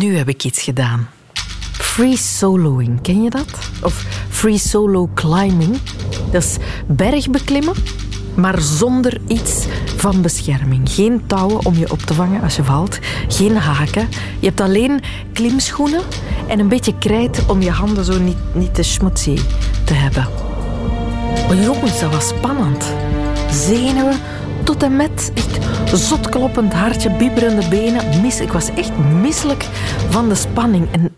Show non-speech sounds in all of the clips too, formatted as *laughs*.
nu heb ik iets gedaan. Free soloing, ken je dat? Of free solo climbing. Dat is bergbeklimmen, maar zonder iets van bescherming. Geen touwen om je op te vangen als je valt. Geen haken. Je hebt alleen klimschoenen en een beetje krijt om je handen zo niet, niet te schmutzig te hebben. Jongens, dat was spannend. Zenuwen tot en met. Zotkloppend hartje, bibberende benen. Mis, ik was echt misselijk van de spanning. En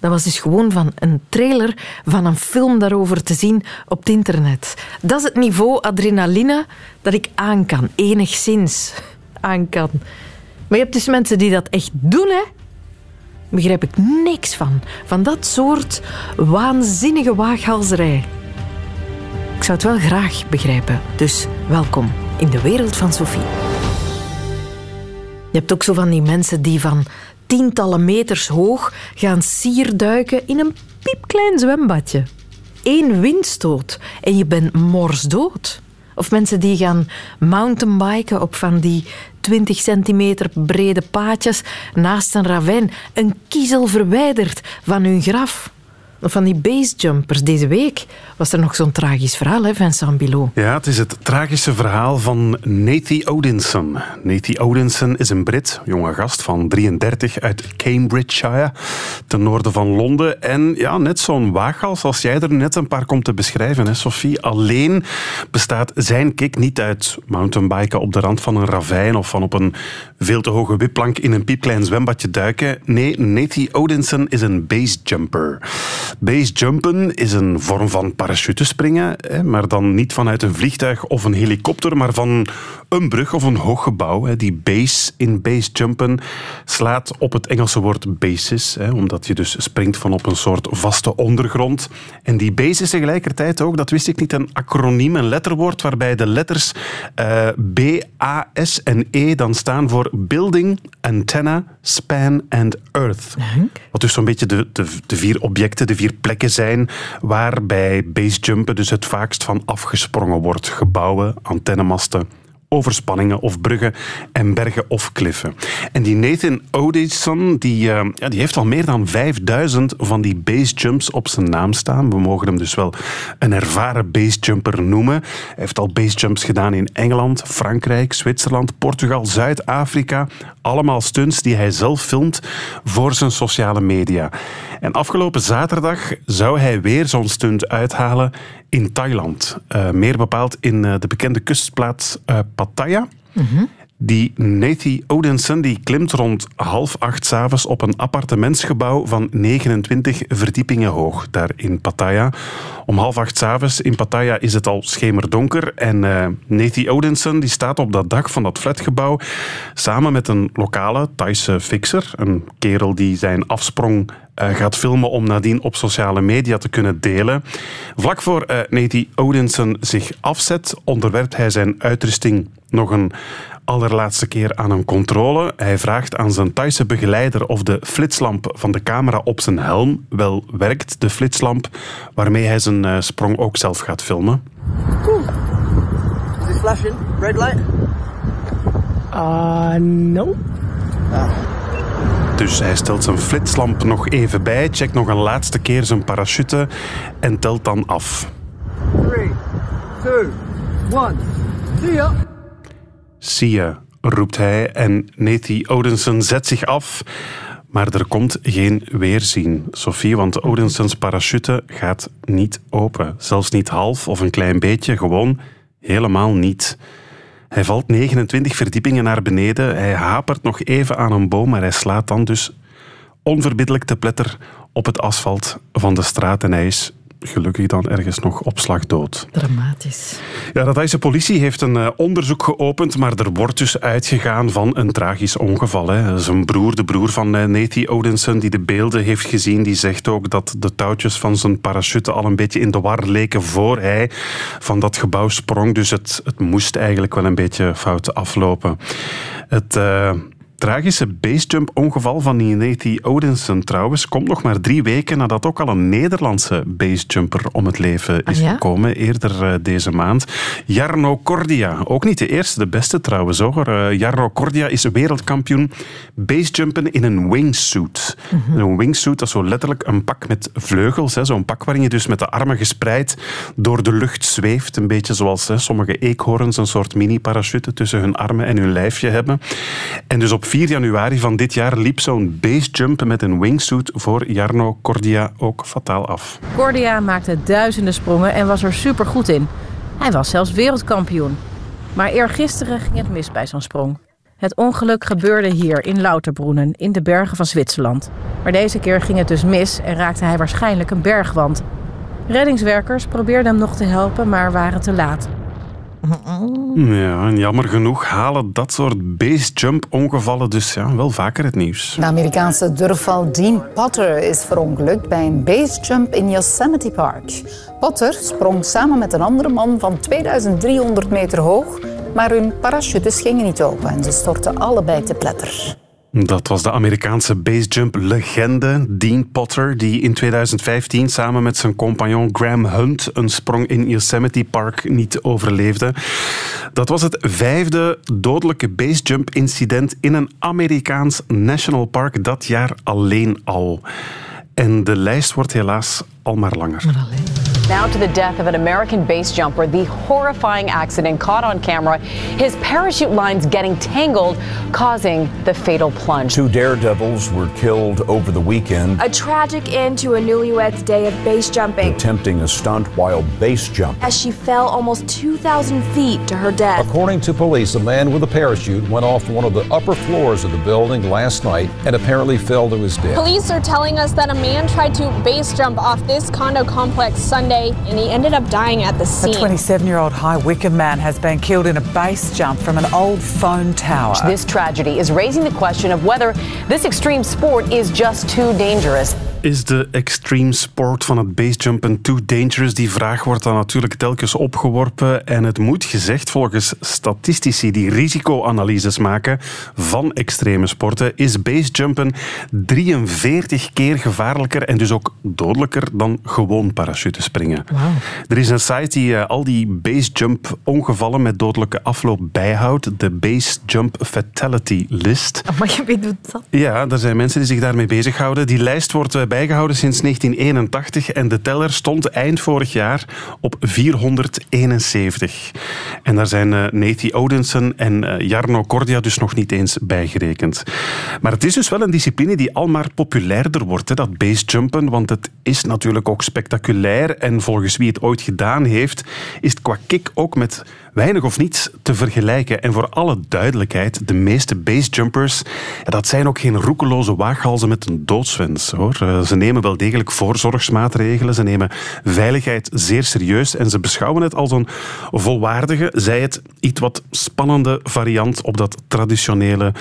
dat was dus gewoon van een trailer van een film daarover te zien op het internet. Dat is het niveau adrenaline dat ik aan kan. Enigszins aan kan. Maar je hebt dus mensen die dat echt doen, hè? Begrijp ik niks van. Van dat soort waanzinnige waaghalzerij. Ik zou het wel graag begrijpen. Dus welkom in de wereld van Sophie. Je hebt ook zo van die mensen die van tientallen meters hoog gaan sierduiken in een piepklein zwembadje. Eén windstoot en je bent morsdood. Of mensen die gaan mountainbiken op van die 20 centimeter brede paadjes naast een ravijn, een kiezel verwijderd van hun graf van die basejumpers. Deze week was er nog zo'n tragisch verhaal, hè, Vincent Bilot? Ja, het is het tragische verhaal van Nathy Odinson. Nathy Odinson is een Brit, jonge gast van 33 uit Cambridgeshire, ten noorden van Londen. En ja, net zo'n waaghals als jij er net een paar komt te beschrijven, hè, Sophie. Alleen bestaat zijn kick niet uit mountainbiken op de rand van een ravijn of van op een veel te hoge wipplank in een piepklein zwembadje duiken. Nee, Nathy Odinson is een basejumper. Basejumpen is een vorm van parachutespringen, maar dan niet vanuit een vliegtuig of een helikopter, maar van een brug of een hoog gebouw. Die base in basejumpen slaat op het Engelse woord basis, omdat je dus springt van op een soort vaste ondergrond. En die base is tegelijkertijd ook, dat wist ik niet, een acroniem, een letterwoord waarbij de letters uh, B, A, S en E dan staan voor Building, Antenna, Span and Earth. Wat dus zo'n beetje de, de, de vier objecten, de vier plekken zijn waarbij basejumpen dus het vaakst van afgesprongen wordt. Gebouwen, antennemasten, overspanningen of bruggen en bergen of kliffen. En die Nathan Odison, die, uh, ja, die heeft al meer dan 5000 van die basejumps op zijn naam staan. We mogen hem dus wel een ervaren basejumper noemen. Hij heeft al basejumps gedaan in Engeland, Frankrijk, Zwitserland, Portugal, Zuid-Afrika. Allemaal stunts die hij zelf filmt voor zijn sociale media. En afgelopen zaterdag zou hij weer zo'n stunt uithalen in Thailand. Uh, meer bepaald in uh, de bekende kustplaats uh, Pattaya. -hmm. Die Nathy Odinson die klimt rond half acht s'avonds op een appartementsgebouw van 29 verdiepingen hoog, daar in Pattaya. Om half acht s'avonds in Pattaya is het al schemerdonker en uh, Nathy Odinson die staat op dat dak van dat flatgebouw samen met een lokale Thaise fixer, een kerel die zijn afsprong uh, gaat filmen om nadien op sociale media te kunnen delen. Vlak voor uh, Nathy Odinson zich afzet, onderwerpt hij zijn uitrusting nog een allerlaatste keer aan een controle. Hij vraagt aan zijn Thaise begeleider of de flitslamp van de camera op zijn helm wel werkt. De flitslamp waarmee hij zijn uh, sprong ook zelf gaat filmen. Is it flashing? Red light? Uh, no. Ah. Dus hij stelt zijn flitslamp nog even bij, checkt nog een laatste keer zijn parachute en telt dan af. 3, 2, 1. See ya! Zie je, roept hij en Nathy Odinson zet zich af. Maar er komt geen weerzien, Sophie, want Odinsons parachute gaat niet open. Zelfs niet half of een klein beetje, gewoon helemaal niet. Hij valt 29 verdiepingen naar beneden. Hij hapert nog even aan een boom, maar hij slaat dan dus onverbiddelijk te pletter op het asfalt van de straat en hij is gelukkig dan ergens nog op slag dood. Dramatisch. Ja, de Thaise politie heeft een uh, onderzoek geopend, maar er wordt dus uitgegaan van een tragisch ongeval. Hè. Zijn broer, de broer van uh, Nathy Odinson, die de beelden heeft gezien, die zegt ook dat de touwtjes van zijn parachute al een beetje in de war leken voor hij van dat gebouw sprong. Dus het, het moest eigenlijk wel een beetje fout aflopen. Het... Uh, tragische basejump-ongeval van Nathy Odinson trouwens komt nog maar drie weken nadat ook al een Nederlandse basejumper om het leven is Ah, ja? gekomen, eerder eh, deze maand. Jarno Cordia, ook niet de eerste, de beste trouwens hoor. Eh, Jarno Cordia is wereldkampioen basejumpen in een wingsuit. Mhm. Een wingsuit, dat is zo letterlijk een pak met vleugels, hè, zo'n pak waarin je dus met de armen gespreid door de lucht zweeft, een beetje zoals hè, sommige eekhoorns een soort mini-parachute tussen hun armen en hun lijfje hebben. En dus op 4 januari van dit jaar liep zo'n basejump met een wingsuit voor Jarno Cordia ook fataal af. Cordia maakte duizenden sprongen en was er supergoed in. Hij was zelfs wereldkampioen. Maar eergisteren ging het mis bij zo'n sprong. Het ongeluk gebeurde hier in Lauterbroenen, in de bergen van Zwitserland. Maar deze keer ging het dus mis en raakte hij waarschijnlijk een bergwand. Reddingswerkers probeerden hem nog te helpen, maar waren te laat. Ja, jammer genoeg halen dat soort basejump-ongevallen dus ja, wel vaker het nieuws. De Amerikaanse durfval Dean Potter is verongelukt bij een basejump in Yosemite Park. Potter sprong samen met een andere man van 2300 meter hoog, maar hun parachutes gingen niet open en ze stortten allebei te pletter. Dat was de Amerikaanse basejump-legende Dean Potter, die in 2015 samen met zijn compagnon Graham Hunt een sprong in Yosemite Park niet overleefde. Dat was het vijfde dodelijke basejump-incident in een Amerikaans national park dat jaar alleen al. En de lijst wordt helaas al maar langer. Now to the death of an American base jumper, the horrifying accident caught on camera, his parachute lines getting tangled, causing the fatal plunge. Two daredevils were killed over the weekend A tragic end to a newlywed's day of base jumping attempting a stunt while base jumping. as she fell almost 2,000 feet to her death. According to police, a man with a parachute went off one of the upper floors of the building last night and apparently fell to his death. Police are telling us that a man tried to base jump off this condo complex Sunday and he ended up dying at the scene. A 27 year old High Wycombe man has been killed in a base jump from an old phone tower. This tragedy is raising the question of whether this extreme sport is just too dangerous. Is de extreme sport van het basejumpen too dangerous? Die vraag wordt dan natuurlijk telkens opgeworpen. En het moet gezegd, volgens statistici die risicoanalyses maken van extreme sporten, is basejumpen 43 keer gevaarlijker en dus ook dodelijker dan gewoon parachutespringen. Er is een site die eh, al die basejump-ongevallen met dodelijke afloop bijhoudt. De Base Jump Fatality List. Maar je weet dat. Ja, er zijn mensen die zich daarmee bezighouden. Die lijst wordt eh, bijgehouden sinds 1981 en de teller stond eind vorig jaar op 471. En daar zijn eh, Nathy Odinson en eh, Jarno Cordia dus nog niet eens bijgerekend. Maar het is dus wel een discipline die al maar populairder wordt, dat basejumpen, want het is natuurlijk ook spectaculair en volgens wie het ooit gedaan heeft, is het qua kick ook met weinig of niets te vergelijken. En voor alle duidelijkheid, de meeste basejumpers, dat zijn ook geen roekeloze waaghalzen met een doodswens. Hoor. Eh, Ze nemen wel degelijk voorzorgsmaatregelen, ze nemen veiligheid zeer serieus en ze beschouwen het als een volwaardige, zij het iets wat spannende variant op dat traditionele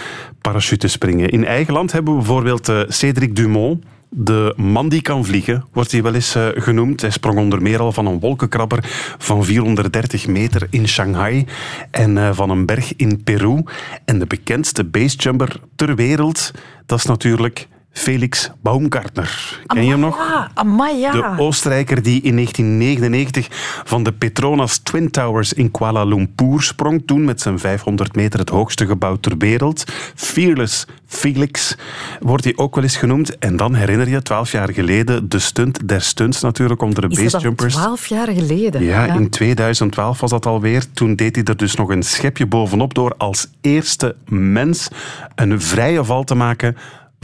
parachutespringen. In eigen land hebben we bijvoorbeeld eh, Cédric Dumont, de man die kan vliegen, wordt hij wel eens eh, genoemd. Hij sprong onder meer al van een wolkenkrabber van 430 meter in Shanghai en eh, van een berg in Peru. En de bekendste basejumper ter wereld, dat is natuurlijk Felix Baumgartner. Ken je hem nog? Ja, amai, ja. De Oostenrijker die in 1999 van de Petronas Twin Towers in Kuala Lumpur sprong. Toen met zijn 500 meter het hoogste gebouw ter wereld. Fearless Felix wordt hij ook wel eens genoemd. En dan herinner je, 12 jaar geleden, de stunt der stunts natuurlijk onder de Is dat al basejumpers. twaalf jaar geleden? Ja, in 2012 was dat alweer. Toen deed hij er dus nog een schepje bovenop door als eerste mens een vrije val te maken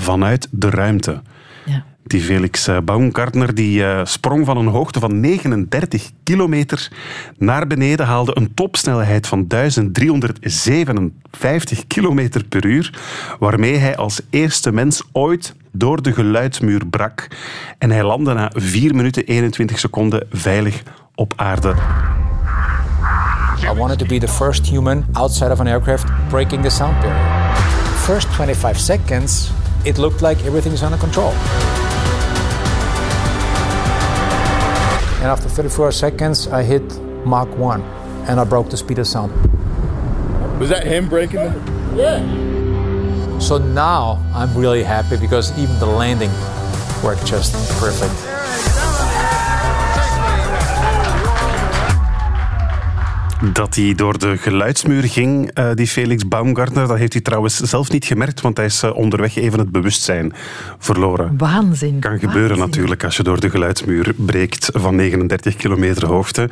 vanuit de ruimte. Ja. Die Felix eh, Baumgartner die, eh, sprong van een hoogte van 39 kilometer naar beneden, haalde een topsnelheid van 1357 kilometer per uur, waarmee hij als eerste mens ooit door de geluidsmuur brak. En hij landde na 4 minuten 21 seconden veilig op aarde. I wanted to be the first human outside of an aircraft breaking the sound barrier. First 25 seconds, it looked like everything is under control. And after 34 seconds, I hit Mach 1 and I broke the speed of sound. Was that him breaking the? Yeah. So now I'm really happy because even the landing worked just perfect. Dat hij door de geluidsmuur ging, uh, die Felix Baumgartner, dat heeft hij trouwens zelf niet gemerkt, want hij is uh, onderweg even het bewustzijn verloren. Waanzin. Kan gebeuren Waanzin. natuurlijk als je door de geluidsmuur breekt van 39 kilometer hoogte.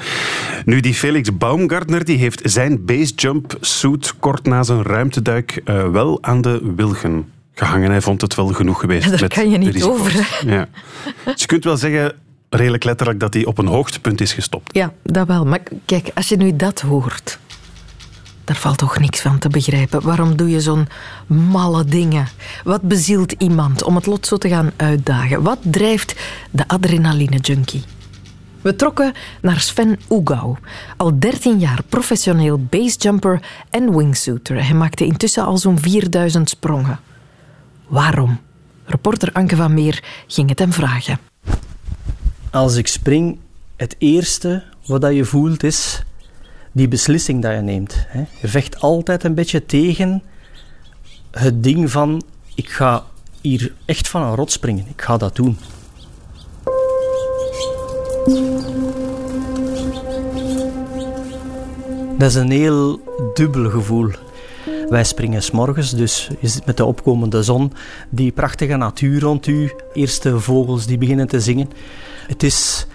Nu, die Felix Baumgartner die heeft zijn basejump suit kort na zijn ruimteduik uh, wel aan de wilgen gehangen. Hij vond het wel genoeg geweest. *laughs* Daar met kan je niet over. Ja. Dus je kunt wel zeggen, redelijk letterlijk, dat hij op een hoogtepunt is gestopt. Ja, dat wel. Maar kijk, als je nu dat hoort, daar valt toch niks van te begrijpen. Waarom doe je zo'n malle dingen? Wat bezielt iemand om het lot zo te gaan uitdagen? Wat drijft de adrenaline-junkie? We trokken naar Sven Oegau. Al 13 jaar professioneel basejumper en wingsuiter. Hij maakte intussen al zo'n 4000 sprongen. Waarom? Reporter Anke van Meer ging het hem vragen. Als ik spring, het eerste wat je voelt is die beslissing dat je neemt. Je vecht altijd een beetje tegen het ding van ik ga hier echt van een rot springen. Ik ga dat doen. Dat is een heel dubbel gevoel. Wij springen s'morgens, dus je zit met de opkomende zon, die prachtige natuur rond u, eerste vogels die beginnen te zingen. Het is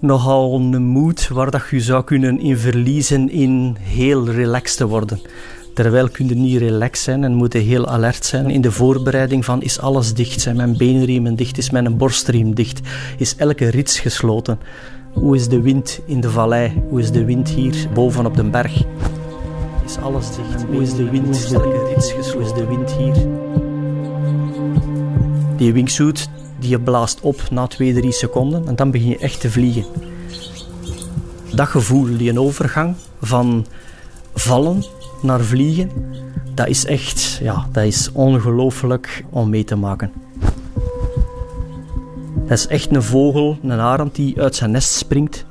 nogal een moed waar dat je zou kunnen in verliezen in heel relaxed te worden. Terwijl kun je niet relaxed zijn en moet je heel alert zijn in de voorbereiding van is alles dicht, zijn mijn beenriemen dicht, is mijn borstriem dicht, is elke rits gesloten. Hoe is de wind in de vallei? Hoe is de wind hier boven op de berg? Is alles dicht? Hoe is de wind? Is elke rits gesloten? Hoe is de wind hier? Die wingsuit die je blaast op na 2, 3 seconden en dan begin je echt te vliegen. Dat gevoel, die overgang van vallen naar vliegen, dat is echt, ja, dat is ongelooflijk om mee te maken. Dat is echt een vogel, een arend die uit zijn nest springt,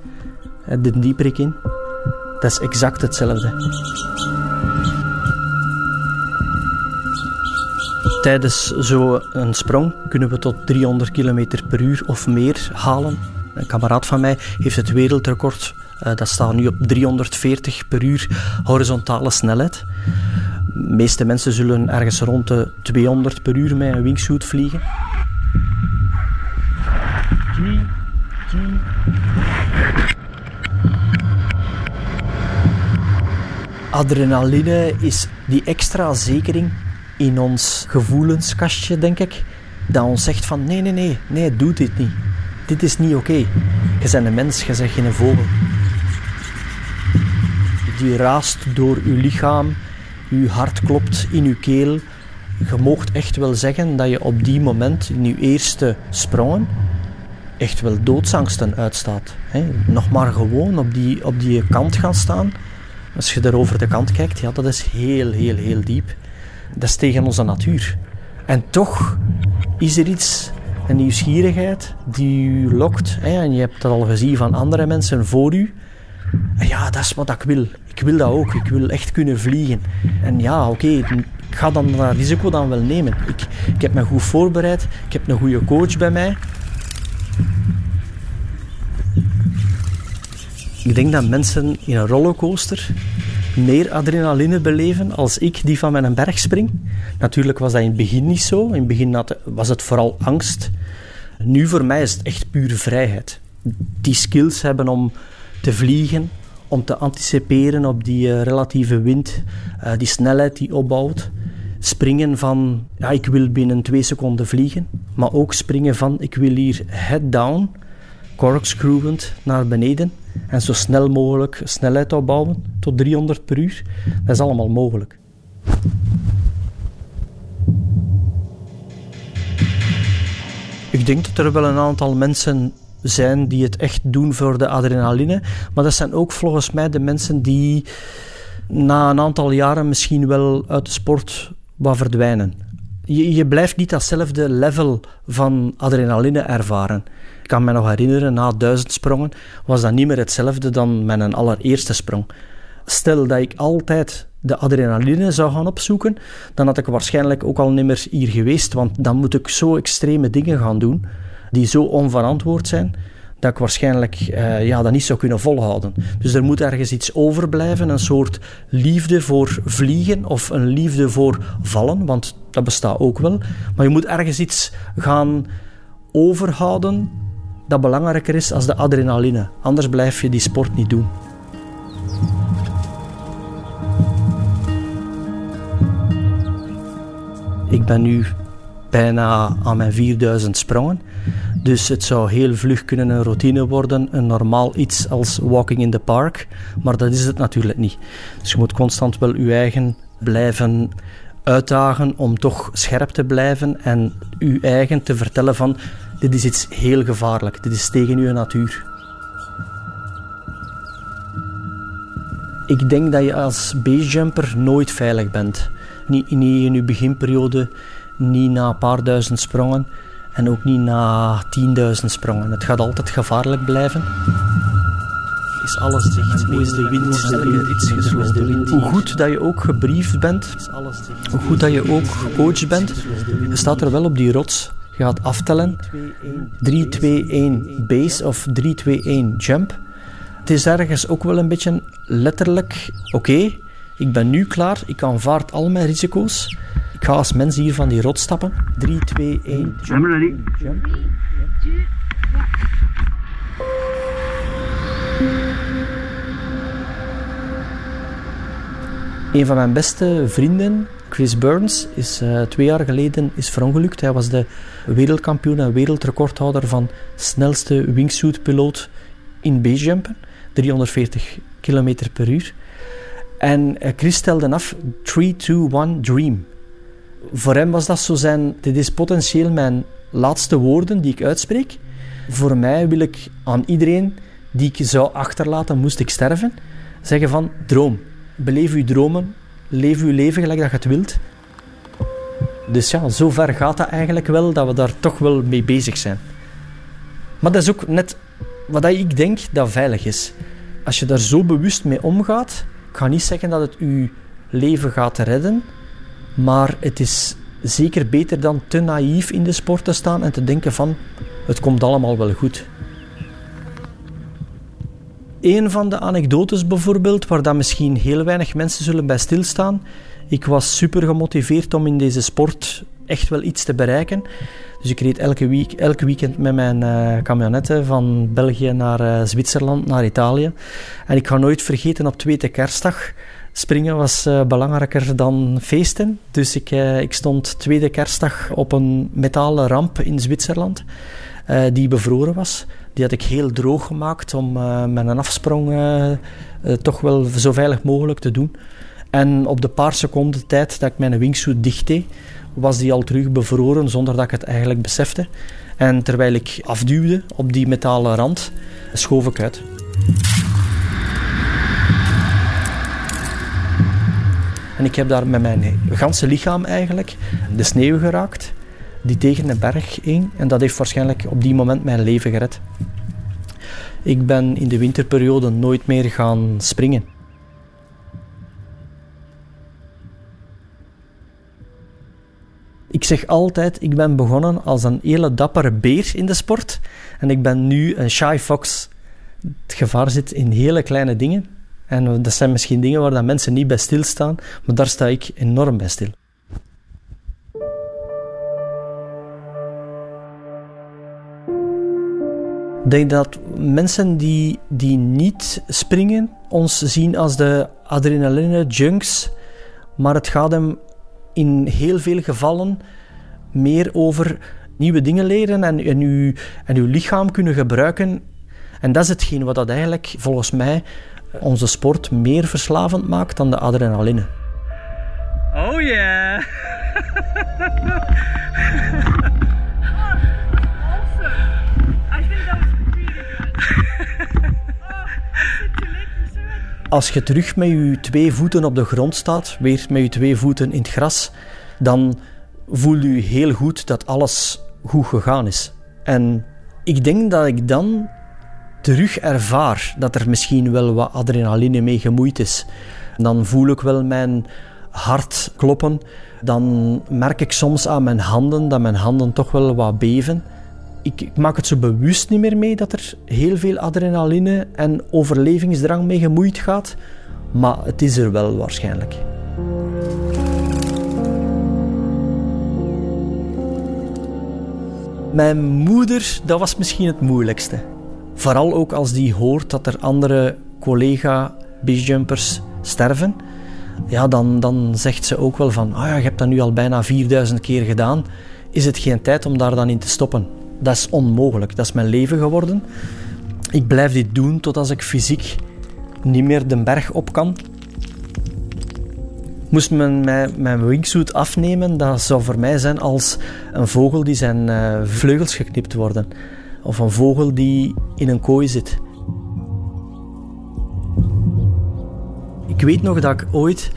de dieperik in. Dat is exact hetzelfde. Tijdens zo'n sprong kunnen we tot 300 km per uur of meer halen. Een kameraad van mij heeft het wereldrecord. Uh, dat staat nu op 340 per uur horizontale snelheid. De meeste mensen zullen ergens rond de 200 per uur met een wingsuit vliegen. Adrenaline is die extra zekering in ons gevoelenskastje, denk ik, dat ons zegt van nee, nee, nee, nee, doe dit niet. Dit is niet oké. Je bent een mens, je bent geen vogel. Die raast door uw lichaam, uw hart klopt in uw keel. Je moogt echt wel zeggen dat je op die moment, in je eerste sprongen, echt wel doodsangsten uitstaat. Nog maar gewoon op die, op die kant gaan staan. Als je daar over de kant kijkt, ja, dat is heel, heel, heel diep. Dat is tegen onze natuur. En toch is er iets, een nieuwsgierigheid, die u lokt. Hè, en je hebt dat al gezien van andere mensen voor u. En ja, dat is wat ik wil. Ik wil dat ook. Ik wil echt kunnen vliegen. En ja, oké, ik ga dan dat risico dan wel nemen. Ik, ik heb me goed voorbereid. Ik heb een goede coach bij mij. Ik denk dat mensen in een rollercoaster meer adrenaline beleven als ik die van mijn berg spring. Natuurlijk was dat in het begin niet zo. In het begin was het vooral angst. Nu voor mij is het echt pure vrijheid. Die skills hebben om te vliegen, om te anticiperen op die uh, relatieve wind, uh, die snelheid die opbouwt. Springen van, ja, ik wil binnen twee seconden vliegen, maar ook springen van, ik wil hier head down, corkscrewend naar beneden en zo snel mogelijk snelheid opbouwen tot 300 per uur. Dat is allemaal mogelijk. Ik denk dat er wel een aantal mensen zijn die het echt doen voor de adrenaline, maar dat zijn ook volgens mij de mensen die na een aantal jaren misschien wel uit de sport wat verdwijnen. Je, je blijft niet datzelfde level van adrenaline ervaren. Kan me nog herinneren, na duizend sprongen was dat niet meer hetzelfde dan mijn allereerste sprong. stel dat ik altijd de adrenaline zou gaan opzoeken, dan had ik waarschijnlijk ook al nimmer hier geweest, want dan moet ik zo extreme dingen gaan doen die zo onverantwoord zijn dat ik waarschijnlijk uh, ja, dat niet zou kunnen volhouden. Dus er moet ergens iets overblijven, een soort liefde voor vliegen of een liefde voor vallen, want dat bestaat ook wel. Maar je moet ergens iets gaan overhouden dat belangrijker is als de adrenaline. Anders blijf je die sport niet doen. Ik ben nu bijna aan mijn 4000 sprongen. Dus het zou heel vlug kunnen een routine worden, een normaal iets als walking in the park. Maar dat is het natuurlijk niet. Dus je moet constant wel je eigen blijven uitdagen om toch scherp te blijven en je eigen te vertellen van dit is iets heel gevaarlijk, dit is tegen uw natuur. Ik denk dat je als basejumper nooit veilig bent. Niet, niet in je beginperiode, niet na een paar duizend sprongen en ook niet na 10.000 sprongen. Het gaat altijd gevaarlijk blijven. Is alles dicht? Hoe is de wind? Is de wind? Hoe goed dat je ook gebriefd bent, hoe goed dat je ook gecoacht bent, je staat er wel op die rots. Je gaat aftellen. 3, 2, 1 base of 3, 2, 1 jump. Het is ergens ook wel een beetje letterlijk, oké, ik ben nu klaar, ik aanvaard al mijn risico's. Ik ga als mens hier van die rot stappen. 3, 2, 1. Jump. ready. Jump. Een van mijn beste vrienden, Chris Burns, is uh, twee jaar geleden is verongelukt. Hij was de wereldkampioen en wereldrecordhouder van snelste wingsuit-piloot in basejumpen. 340 km per uur. En uh, Chris stelde af 3, 2, 1, dream voor hem was dat zo zijn... Dit is potentieel mijn laatste woorden die ik uitspreek. Voor mij wil ik aan iedereen die ik zou achterlaten, moest ik sterven, zeggen van droom. Beleef uw dromen, leef uw leven gelijk dat je het wilt. Dus ja, zo ver gaat dat eigenlijk wel, dat we daar toch wel mee bezig zijn. Maar dat is ook net wat ik denk dat veilig is. Als je daar zo bewust mee omgaat, ik ga niet zeggen dat het je leven gaat redden, maar het is zeker beter dan te naïef in de sport te staan en te denken van het komt allemaal wel goed. Een van de anekdotes bijvoorbeeld, waar dat misschien heel weinig mensen zullen bij stilstaan. Ik was super gemotiveerd om in deze sport echt wel iets te bereiken. Dus ik reed elke, week, elke weekend met mijn uh, camionette van België naar uh, Zwitserland, naar Italië. En ik ga nooit vergeten op tweede kerstdag Springen was uh, belangrijker dan feesten. Dus ik, ik stond tweede kerstdag op een metalen ramp in Zwitserland. Die bevroren was. Die had ik heel droog gemaakt om met een afsprong toch wel zo veilig mogelijk te doen. En op de paar seconden tijd dat ik mijn wingsuit dicht deed, was die al terug bevroren zonder dat ik het eigenlijk besefte. En terwijl ik afduwde op die metalen rand, schoof ik uit. En ik heb daar met mijn ganse lichaam eigenlijk de sneeuw geraakt die tegen de berg ging. En dat heeft waarschijnlijk op die moment mijn leven gered. Ik ben in de winterperiode nooit meer gaan springen. Ik zeg altijd, ik ben begonnen als een hele dappere beer in de sport. En ik ben nu een shy fox. Het gevaar zit in hele kleine dingen. En dat zijn misschien dingen waar mensen niet bij stilstaan, maar daar sta ik enorm bij stil. Ik denk dat mensen die, die niet springen ons zien als de adrenaline junks, maar het gaat hem in heel veel gevallen meer over nieuwe dingen leren en, uw, en uw lichaam kunnen gebruiken. En dat is hetgeen wat dat eigenlijk volgens mij onze sport meer verslavend maakt dan de adrenaline. Oh yeah! *laughs* Als je terug met je twee voeten op de grond staat, weer met je twee voeten in het gras, dan voel je heel goed dat alles goed gegaan is. En ik denk dat ik dan terug ervaar dat er misschien wel wat adrenaline mee gemoeid is, dan voel ik wel mijn hart kloppen. Dan merk ik soms aan mijn handen dat mijn handen toch wel wat beven. Ik, maak het zo bewust niet meer mee dat er heel veel adrenaline en overlevingsdrang mee gemoeid gaat. Maar het is er wel waarschijnlijk. Mijn moeder, dat was misschien het moeilijkste. Vooral ook als die hoort dat er andere collega-basejumpers sterven. Ja, dan, dan zegt ze ook wel van, ah ja, je hebt dat nu al bijna 4000 keer gedaan. Is het geen tijd om daar dan in te stoppen? Dat is onmogelijk. Dat is mijn leven geworden. Ik blijf dit doen tot als ik fysiek niet meer de berg op kan. Moest men mijn, mijn wingsuit afnemen, dat zou voor mij zijn als een vogel die zijn uh, vleugels geknipt worden. Of een vogel die in een kooi zit. Ik weet nog dat ik ooit,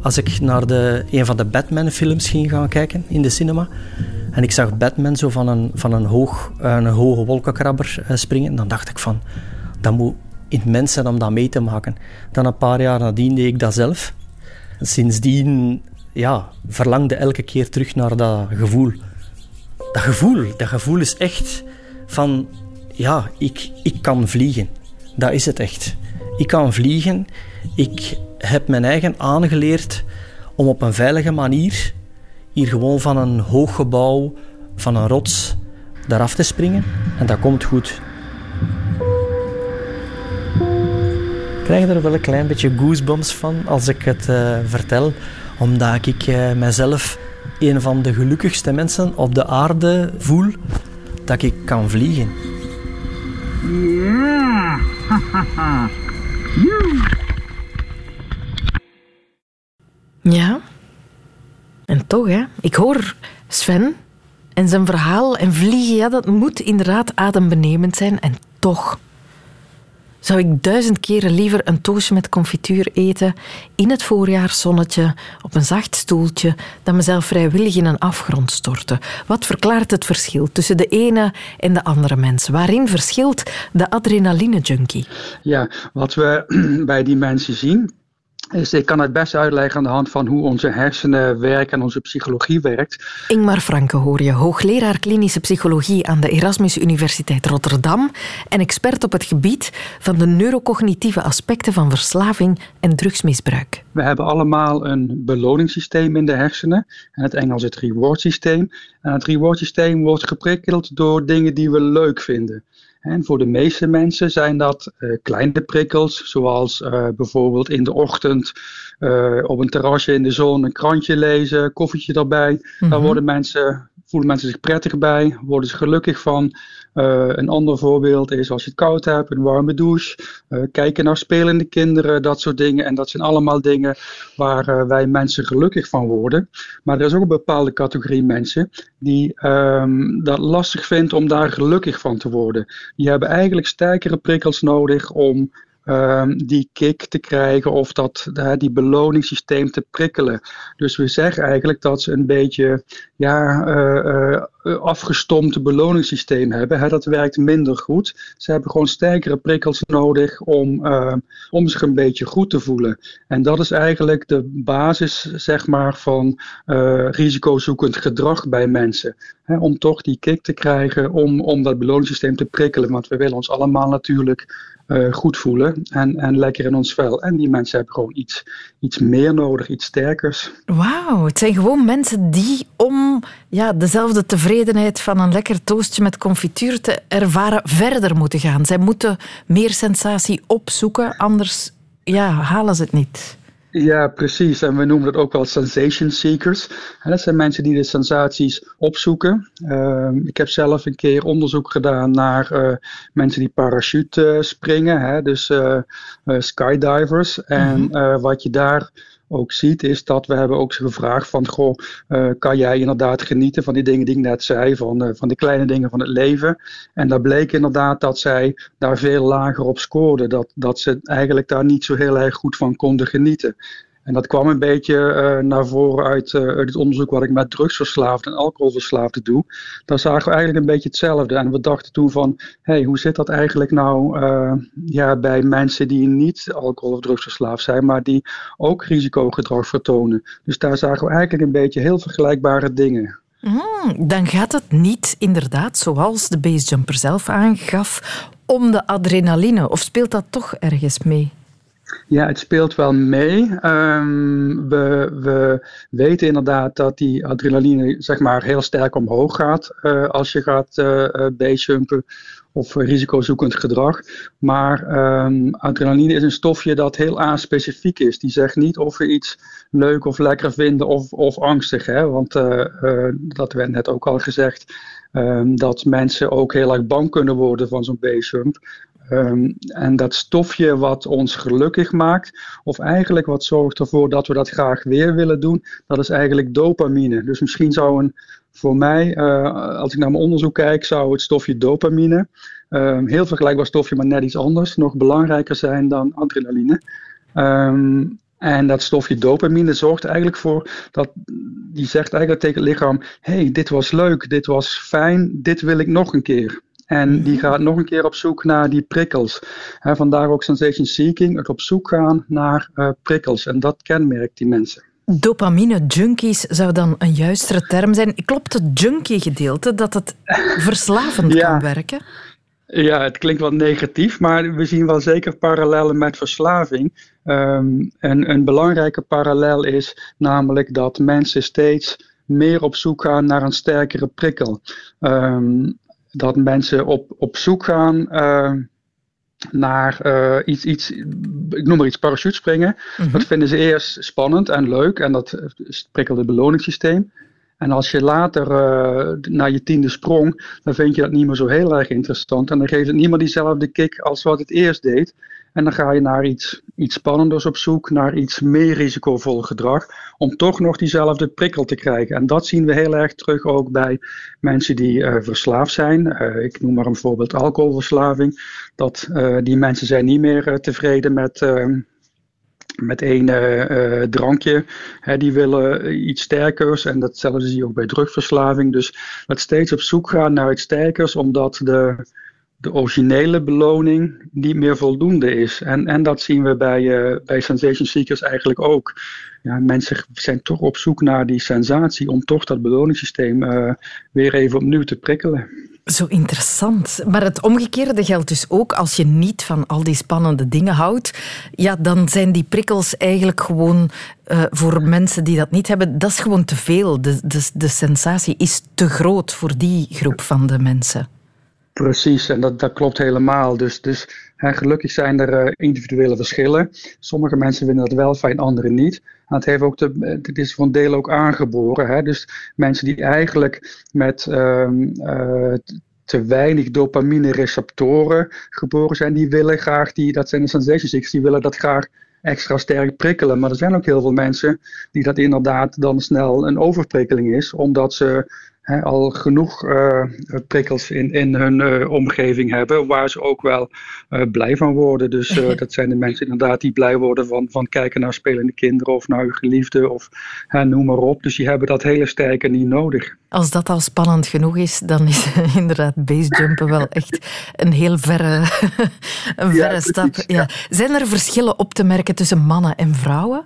als ik naar de, een van de Batman-films ging gaan kijken in de cinema, en ik zag Batman zo van een, van een, hoog, een hoge wolkenkrabber eh, springen, dan dacht ik van, dat moet immens zijn om dat mee te maken. Dan een paar jaar nadien deed ik dat zelf. Sindsdien ja, verlangde elke keer terug naar dat gevoel. Dat gevoel, dat gevoel is echt van, ja, ik, ik kan vliegen. Dat is het echt. Ik kan vliegen. Ik heb mijn eigen aangeleerd om op een veilige manier hier gewoon van een hoog gebouw, van een rots, daaraf te springen. En dat komt goed. Ik krijg er wel een klein beetje goosebumps van als ik het uh, vertel, omdat ik uh, mijzelf een van de gelukkigste mensen op de aarde voel dat ik kan vliegen. Yeah. ja. En toch, hè. Ik hoor Sven en zijn verhaal en vliegen. Ja, dat moet inderdaad adembenemend zijn. En toch zou ik duizend keren liever een toastje met confituur eten in het voorjaarszonnetje op een zacht stoeltje dan mezelf vrijwillig in een afgrond storten. Wat verklaart het verschil tussen de ene en de andere mens? Waarin verschilt de adrenaline junkie? Ja, wat we *clears throat* bij die mensen zien dus ik kan het best uitleggen aan de hand van hoe onze hersenen werken en onze psychologie werkt. Ingmar Franke hoor je, hoogleraar klinische psychologie aan de Erasmus Universiteit Rotterdam en expert op het gebied van de neurocognitieve aspecten van verslaving en drugsmisbruik. We hebben allemaal een beloningssysteem in de hersenen, in het Engels het reward systeem. En het reward systeem wordt geprikkeld door dingen die we leuk vinden. En voor de meeste mensen zijn dat uh, kleine prikkels, zoals uh, bijvoorbeeld in de ochtend uh, op een terrasje in de zon een krantje lezen, koffietje erbij. Mm -hmm. Daar worden mensen, voelen mensen zich prettig bij, worden ze gelukkig van. Uh, een ander voorbeeld is als je het koud hebt, een warme douche, uh, kijken naar spelende kinderen, dat soort dingen. En dat zijn allemaal dingen waar uh, wij mensen gelukkig van worden. Maar er is ook een bepaalde categorie mensen die um, dat lastig vindt om daar gelukkig van te worden. Die hebben eigenlijk sterkere prikkels nodig om um, die kick te krijgen of dat, uh, die beloningssysteem te prikkelen. Dus we zeggen eigenlijk dat ze een beetje ja, uh, beloningssysteem hebben. Hè, dat werkt minder goed. Ze hebben gewoon sterkere prikkels nodig om, om zich een beetje goed te voelen. En dat is eigenlijk de basis zeg maar, van risicozoekend gedrag bij mensen. Om toch die kick te krijgen om, om dat beloningssysteem te prikkelen. Want we willen ons allemaal natuurlijk uh, goed voelen en, en lekker in ons vel. En die mensen hebben gewoon iets, iets meer nodig, iets sterkers. Wauw, het zijn gewoon mensen die om ja, dezelfde tevredenheid van een lekker toastje met confituur te ervaren verder moeten gaan. Zij moeten meer sensatie opzoeken, anders ja, halen ze het niet. Ja, precies. En we noemen dat ook wel sensation seekers. dat zijn mensen die de sensaties opzoeken. Uh, ik heb zelf een keer onderzoek gedaan naar uh, mensen die parachute uh, springen, hè, dus uh, skydivers. En mm -hmm. wat je daar ook ziet, is dat we hebben ook gevraagd van, goh, uh, kan jij inderdaad genieten van die dingen die ik net zei, van, uh, van de kleine dingen van het leven. En daar bleek inderdaad dat zij daar veel lager op scoorden, dat, dat ze eigenlijk daar niet zo heel erg goed van konden genieten. En dat kwam een beetje uh, naar voren uit, uh, uit, het onderzoek wat ik met drugsverslaafden en alcoholverslaafden doe. Daar zagen we eigenlijk een beetje hetzelfde. En we dachten toen van, hey, hoe zit dat eigenlijk nou uh, ja, bij mensen die niet alcohol- of drugsverslaafd zijn, maar die ook risicogedrag vertonen. Dus daar zagen we eigenlijk een beetje heel vergelijkbare dingen. Mm, dan gaat het niet inderdaad, zoals de basejumper zelf aangaf, om de adrenaline. Of speelt dat toch ergens mee? Ja, het speelt wel mee. Um, we, we, weten inderdaad dat die adrenaline zeg maar, heel sterk omhoog gaat uh, als je gaat uh, of risicozoekend gedrag. Maar um, adrenaline is een stofje dat heel aanspecifiek is. Die zegt niet of we iets leuk of lekker vinden of, of angstig. Hè? Want dat werd net ook al gezegd. Um, dat mensen ook heel erg bang kunnen worden van zo'n basejump. Um, en dat stofje wat ons gelukkig maakt, of eigenlijk wat zorgt ervoor dat we dat graag weer willen doen, dat is eigenlijk dopamine. Dus misschien zou een, voor mij, uh, als ik naar mijn onderzoek kijk, zou het stofje dopamine, um, heel vergelijkbaar stofje, maar net iets anders, nog belangrijker zijn dan adrenaline. Um, en dat stofje dopamine zorgt eigenlijk voor dat die zegt eigenlijk tegen het lichaam: hey, dit was leuk, dit was fijn, dit wil ik nog een keer. En die gaat nog een keer op zoek naar die prikkels. He, vandaar ook sensation seeking, het op zoek gaan naar uh, prikkels. En dat kenmerkt die mensen. Dopamine junkies zou dan een juistere term zijn. Klopt het junkie gedeelte dat het verslavend ja. kan werken? Ja, het klinkt wat negatief, maar we zien wel zeker parallellen met verslaving. Um, en een belangrijke parallel is namelijk dat mensen steeds meer op zoek gaan naar een sterkere prikkel. Um, dat mensen op, op zoek gaan uh, naar uh, iets, iets, ik noem maar iets, parachutespringen. Mm -hmm. Dat vinden ze eerst spannend en leuk en dat prikkelt het beloningssysteem. En als je later uh, naar je tiende sprong, dan vind je dat niet meer zo heel erg interessant. En dan geeft het niet meer diezelfde kick als wat het eerst deed. En dan ga je naar iets, iets spannenders op zoek, naar iets meer risicovol gedrag, om toch nog diezelfde prikkel te krijgen. En dat zien we heel erg terug ook bij mensen die uh, verslaafd zijn. Uh, ik noem maar een voorbeeld alcoholverslaving. Dat uh, die mensen zijn niet meer tevreden met met één drankje. Hè, die willen iets sterkers. En datzelfde zie je ook bij drugverslaving. Dus dat steeds op zoek gaan naar iets sterkers, omdat de, de originele beloning niet meer voldoende is. En, en dat zien we bij, uh, bij sensation seekers eigenlijk ook. Ja, mensen zijn toch op zoek naar die sensatie om toch dat beloningssysteem uh, weer even opnieuw te prikkelen. Zo interessant. Maar het omgekeerde geldt dus ook als je niet van al die spannende dingen houdt. Ja, dan zijn die prikkels eigenlijk gewoon uh, voor mensen die dat niet hebben, dat is gewoon te veel. De, de, de sensatie is te groot voor die groep van de mensen. Precies, en dat, klopt helemaal. Dus, dus hè, gelukkig zijn er uh, individuele verschillen. Sommige mensen vinden dat wel fijn, anderen niet. En het, heeft ook de, het is voor een deel ook aangeboren. Hè? Dus mensen die eigenlijk met um, uh, te weinig dopamine receptoren geboren zijn, die willen graag, die, dat zijn de sensation die willen dat graag extra sterk prikkelen. Maar er zijn ook heel veel mensen die dat inderdaad dan snel een overprikkeling is, omdat ze he, al genoeg uh, prikkels in, in hun uh, omgeving hebben, waar ze ook wel uh, blij van worden. Dus *laughs* dat zijn de mensen inderdaad die blij worden van, van kijken naar spelende kinderen of naar hun geliefde of noem maar op. Dus die hebben dat hele sterke niet nodig. Als dat al spannend genoeg is, dan is *laughs* inderdaad basejumpen wel echt een heel verre, *laughs* een verre ja, stap. Ja. Ja. Zijn er verschillen op te merken tussen mannen en vrouwen?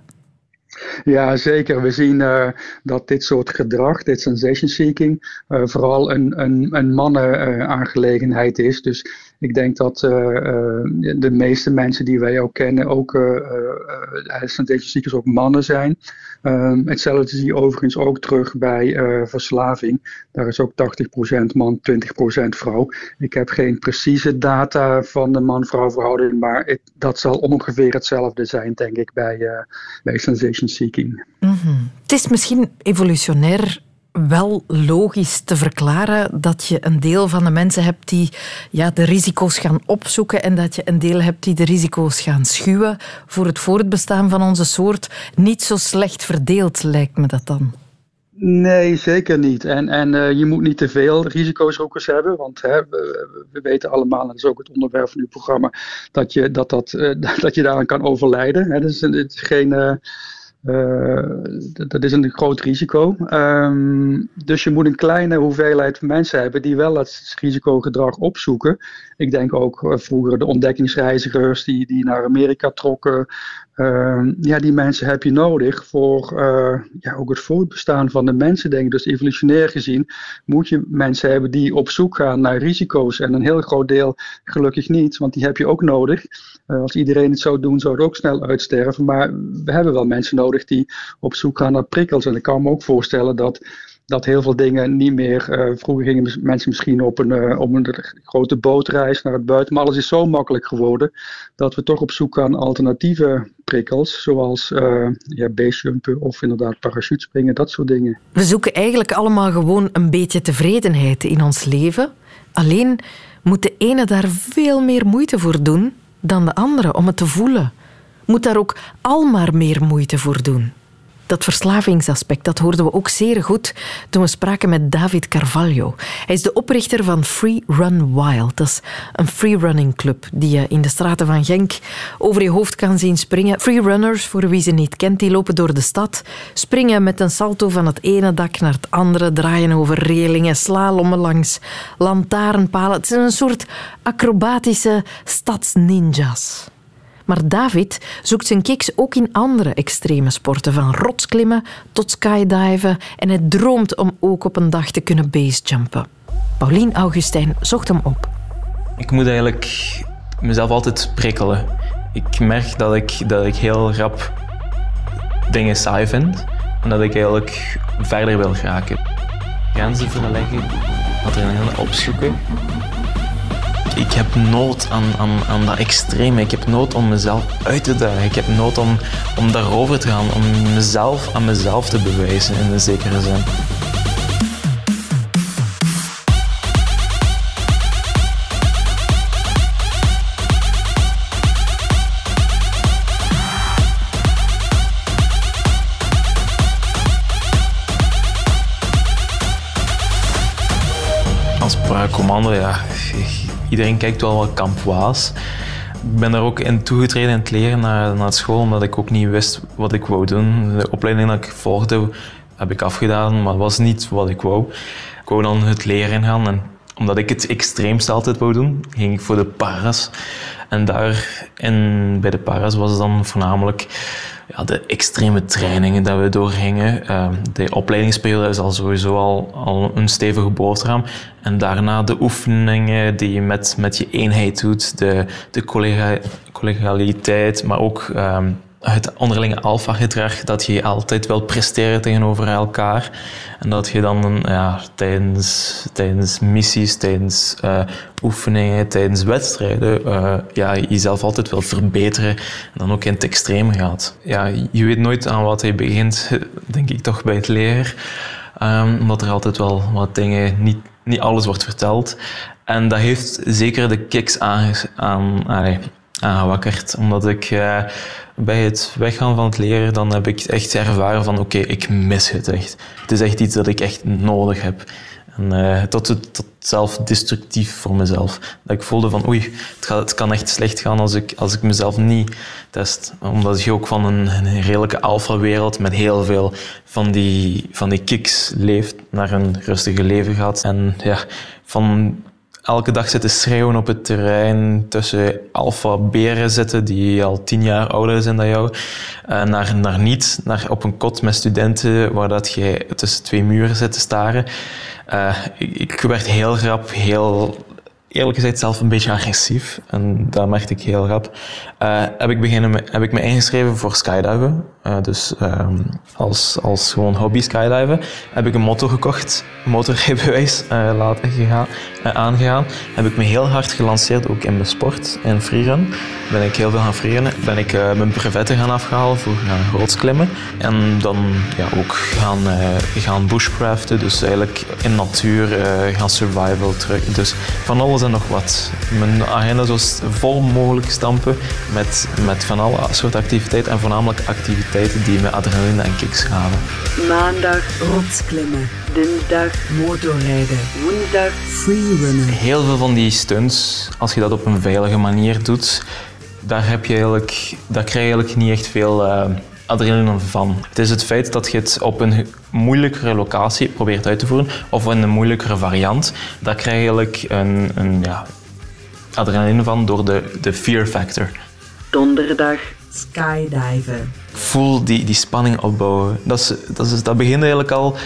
Ja, zeker. We zien uh, dat dit soort gedrag, dit sensation seeking, uh, vooral een, een, een mannen-aangelegenheid uh, is. Dus ik denk dat de meeste mensen die wij ook kennen, ook sensation seekers ook mannen zijn. Um, hetzelfde zie je overigens ook terug bij verslaving. Daar is ook 80% man, 20% vrouw. Ik heb geen precieze data van de man-vrouw verhouding, maar dat zal ongeveer hetzelfde zijn, denk ik, bij, bij sensation Mm-hmm. Het is misschien evolutionair wel logisch te verklaren dat je een deel van de mensen hebt die ja, de risico's gaan opzoeken en dat je een deel hebt die de risico's gaan schuwen voor het voortbestaan van onze soort. Niet zo slecht verdeeld lijkt me dat dan. Nee, zeker niet. En, en uh, je moet niet te veel risicozoekers hebben, want hè, we, we, weten allemaal, en dat is ook het onderwerp van uw programma, dat je, dat, dat, uh, *laughs* dat je daaraan kan overlijden. Hè. Dus het is geen, Uh, dat is een groot risico. Um, dus je moet een kleine hoeveelheid mensen hebben die wel het risicogedrag opzoeken. Ik denk ook uh, vroeger de ontdekkingsreizigers die, die naar Amerika trokken. Uh, ja, die mensen heb je nodig voor ja, ook het voortbestaan van de mensen, denk ik. Dus evolutionair gezien moet je mensen hebben die op zoek gaan naar risico's. En een heel groot deel gelukkig niet, want die heb je ook nodig. als iedereen het zou doen, zou het ook snel uitsterven. Maar we hebben wel mensen nodig die op zoek gaan naar prikkels. En ik kan me ook voorstellen dat, dat heel veel dingen niet meer. Uh, vroeger gingen mensen misschien op een, uh, op een grote bootreis naar het buiten. Maar alles is zo makkelijk geworden dat we toch op zoek gaan naar alternatieve prikkels. Zoals uh, ja, of inderdaad parachutespringen, dat soort dingen. We zoeken eigenlijk allemaal gewoon een beetje tevredenheid in ons leven. Alleen moet de ene daar veel meer moeite voor doen dan de andere om het te voelen moet daar ook al maar meer moeite voor doen. Dat verslavingsaspect dat hoorden we ook zeer goed toen we spraken met David Carvalho. Hij is de oprichter van Free Run Wild. Dat is een freerunning club die je in de straten van Genk over je hoofd kan zien springen. Freerunners, voor wie ze niet kent, die lopen door de stad, springen met een salto van het ene dak naar het andere, draaien over relingen, slalommen langs lantaarnpalen. Het is een soort acrobatische stadsninjas. Maar David zoekt zijn kicks ook in andere extreme sporten, van rotsklimmen tot skydiven. En hij droomt om ook op een dag te kunnen basejumpen. Paulien Augustijn zocht hem op. Ik moet eigenlijk mezelf altijd prikkelen. Ik merk dat ik, dat ik heel rap dingen saai vind en dat ik eigenlijk verder wil geraken. Grenzen verleggen, adrenaline opzoeken ik heb nood aan, aan, aan dat extreme. Ik heb nood om mezelf uit te dagen. Ik heb nood om, om daarover te gaan. Om mezelf aan mezelf te bewijzen in een zekere zin. Als paracommando, ja, Iedereen kijkt wel wat kamp was. Ik ben daar ook in toegetreden in het leren naar, naar school, omdat ik ook niet wist wat ik wou doen. De opleiding dat ik volgde heb ik afgedaan, maar was niet wat ik wou. Ik wou dan het leren gaan en omdat ik het extreemste altijd wou doen, ging ik voor de paras. En daar in, bij de paras was het dan voornamelijk ja, de extreme trainingen dat we doorgingen. Uh, de opleidingsperiode is al sowieso al, al een stevige boterham. En daarna de oefeningen die je met, met je eenheid doet, de, de collegialiteit, maar ook um, het onderlinge alfa-gedrag, dat je altijd wil presteren tegenover elkaar. En dat je dan ja, tijdens, tijdens missies, tijdens uh, oefeningen, tijdens wedstrijden, uh, ja, jezelf altijd wil verbeteren. En dan ook in het extreem gaat. Ja, je weet nooit aan wat je begint, denk ik toch bij het leren. Um, omdat er altijd wel wat dingen, niet, niet alles wordt verteld. En dat heeft zeker de kicks aan, aan, aangewakkerd. Omdat ik uh, bij het weggaan van het leren, dan heb ik echt ervaren van oké, ik mis het echt. Het is echt iets dat ik echt nodig heb. En uh, tot, tot zelf destructief voor mezelf. Dat ik voelde van oei, het, gaat, het kan echt slecht gaan als ik, als ik mezelf niet test. Omdat je ook van een, een redelijke alfa-wereld met heel veel van die, van die kicks leeft, naar een rustige leven gaat. En ja, van elke dag zitten schreeuwen op het terrein, tussen alfa-beren zitten die al tien jaar ouder zijn dan jou, uh, naar, naar niet, naar op een kot met studenten waar dat je tussen twee muren zit te staren. Ik, ik werd heel grap, heel eerlijk gezegd zelf een beetje agressief. En dat merkte ik heel rap. Uh, heb, ik beginnen, heb ik me ingeschreven voor skydiven. Uh, dus um, als, als gewoon hobby skydiven. Heb ik een motor gekocht, motorrijbewijs uh, *laughs* later gegaan, aangegaan. Heb ik me heel hard gelanceerd, ook in mijn sport, in freerun. Ben ik heel veel gaan freerunnen. Ben ik mijn brevetten gaan afhalen voor gaan roodsklimmen. En dan ja, ook gaan, gaan bushcraften, dus eigenlijk in natuur gaan survival terug. Dus van alles en nog wat. Mijn agenda zo vol mogelijk stampen met, met van alle soorten activiteiten en voornamelijk activiteiten die me adrenaline en kicks gaven. Maandag rotsklimmen, dinsdag motorrijden, woensdag freerunnen. Heel veel van die stunts, als je dat op een veilige manier doet, daar, heb je eigenlijk, daar krijg je eigenlijk niet echt veel uh, adrenaline van. Het is het feit dat je het op een moeilijkere locatie probeert uit te voeren of in een moeilijkere variant. Daar krijg je eigenlijk een, een ja, adrenaline van door de, de fear factor. Donderdag skydiven. Voel die, die spanning opbouwen. Dat, is, dat, is, dat begint eigenlijk al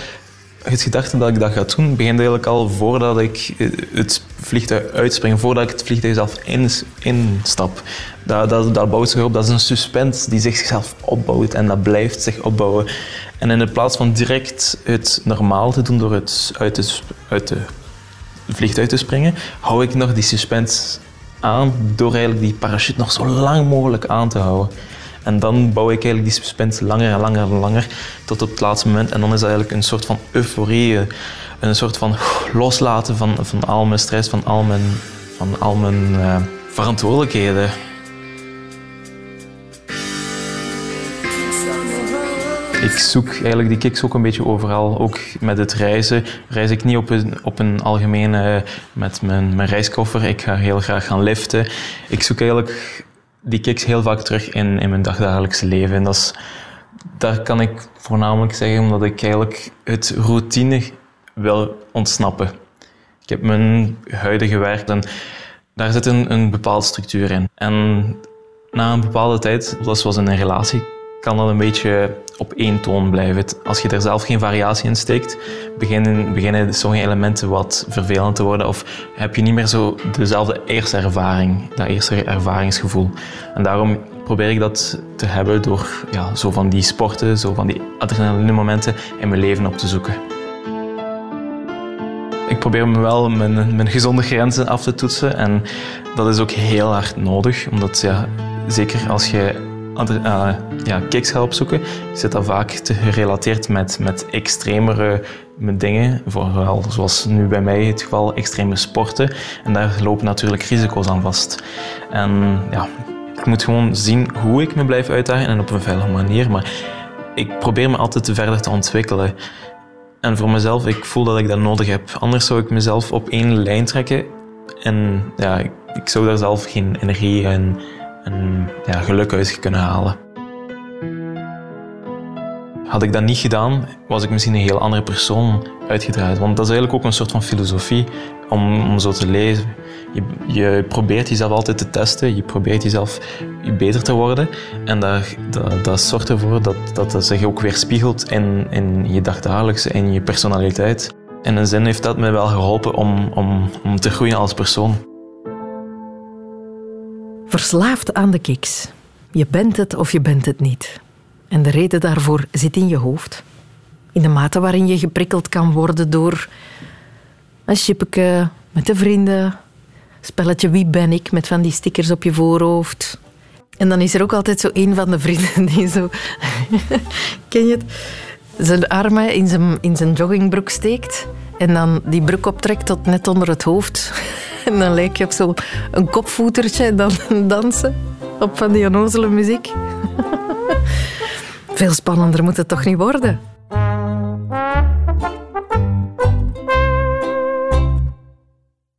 het gedachte dat ik dat ga doen, begint eigenlijk al voordat ik het vliegtuig uitspring, voordat ik het vliegtuig zelf instap. Dat, dat, dat bouwt zich op, dat is een suspense die zichzelf opbouwt en dat blijft zich opbouwen. En in plaats van direct het normaal te doen door het uit de, uit de vliegtuig te springen, hou ik nog die suspense aan door eigenlijk die parachute nog zo lang mogelijk aan te houden. En dan bouw ik eigenlijk die suspense langer en langer en langer tot op het laatste moment. En dan is dat eigenlijk een soort van euforie, een soort van loslaten van, van al mijn stress, van al mijn, van al mijn uh, verantwoordelijkheden. Ik zoek eigenlijk die kicks ook een beetje overal. Ook met het reizen reis ik niet op een, op een algemene met mijn, mijn reiskoffer. Ik ga heel graag gaan liften. Ik zoek eigenlijk die kicks heel vaak terug in, in mijn dagdagelijkse leven. En dat is, daar kan ik voornamelijk zeggen omdat ik eigenlijk het routine wil ontsnappen. Ik heb mijn huidige werk en daar zit een, een bepaalde structuur in. En na een bepaalde tijd, zoals in een relatie, kan dat een beetje op één toon blijven. Als je er zelf geen variatie in steekt, beginnen, beginnen sommige elementen wat vervelend te worden of heb je niet meer zo dezelfde eerste ervaring, dat eerste ervaringsgevoel. En daarom probeer ik dat te hebben door ja, zo van die sporten, zo van die adrenaline momenten in mijn leven op te zoeken. Ik probeer me wel mijn, mijn gezonde grenzen af te toetsen en dat is ook heel hard nodig, omdat ja, zeker als je uh, ja, kicks ga opzoeken, zit dat vaak te gerelateerd met, met extremere dingen. Vooral zoals nu bij mij het geval, extreme sporten. En daar lopen natuurlijk risico's aan vast. En ja, ik moet gewoon zien hoe ik me blijf uitdagen en op een veilige manier. Maar ik probeer me altijd verder te ontwikkelen. En voor mezelf, ik voel dat ik dat nodig heb. Anders zou ik mezelf op één lijn trekken. En ja, ik, ik zou daar zelf geen energie en en ja, geluk uit kunnen halen. Had ik dat niet gedaan, was ik misschien een heel andere persoon uitgedraaid. Want dat is eigenlijk ook een soort van filosofie om, om zo te leven. Je, je probeert jezelf altijd te testen, je probeert jezelf beter te worden. En dat, dat, dat zorgt ervoor dat, dat zich ook weer spiegelt in, in je dagdagelijkse, in je personaliteit. In een zin heeft dat me wel geholpen om, om, om te groeien als persoon. Verslaafd aan de kiks. Je bent het of je bent het niet. En de reden daarvoor zit in je hoofd. In de mate waarin je geprikkeld kan worden door een chippeke met de vrienden, spelletje Wie ben ik met van die stickers op je voorhoofd. En dan is er ook altijd zo een van de vrienden die zo... *laughs* Ken je het? Zijn armen in zijn, in zijn joggingbroek steekt en dan die broek optrekt tot net onder het hoofd. En dan lijk je op zo'n kopvoetertje dan *laughs* dansen op van die onnozele muziek. *laughs* Veel spannender moet het toch niet worden?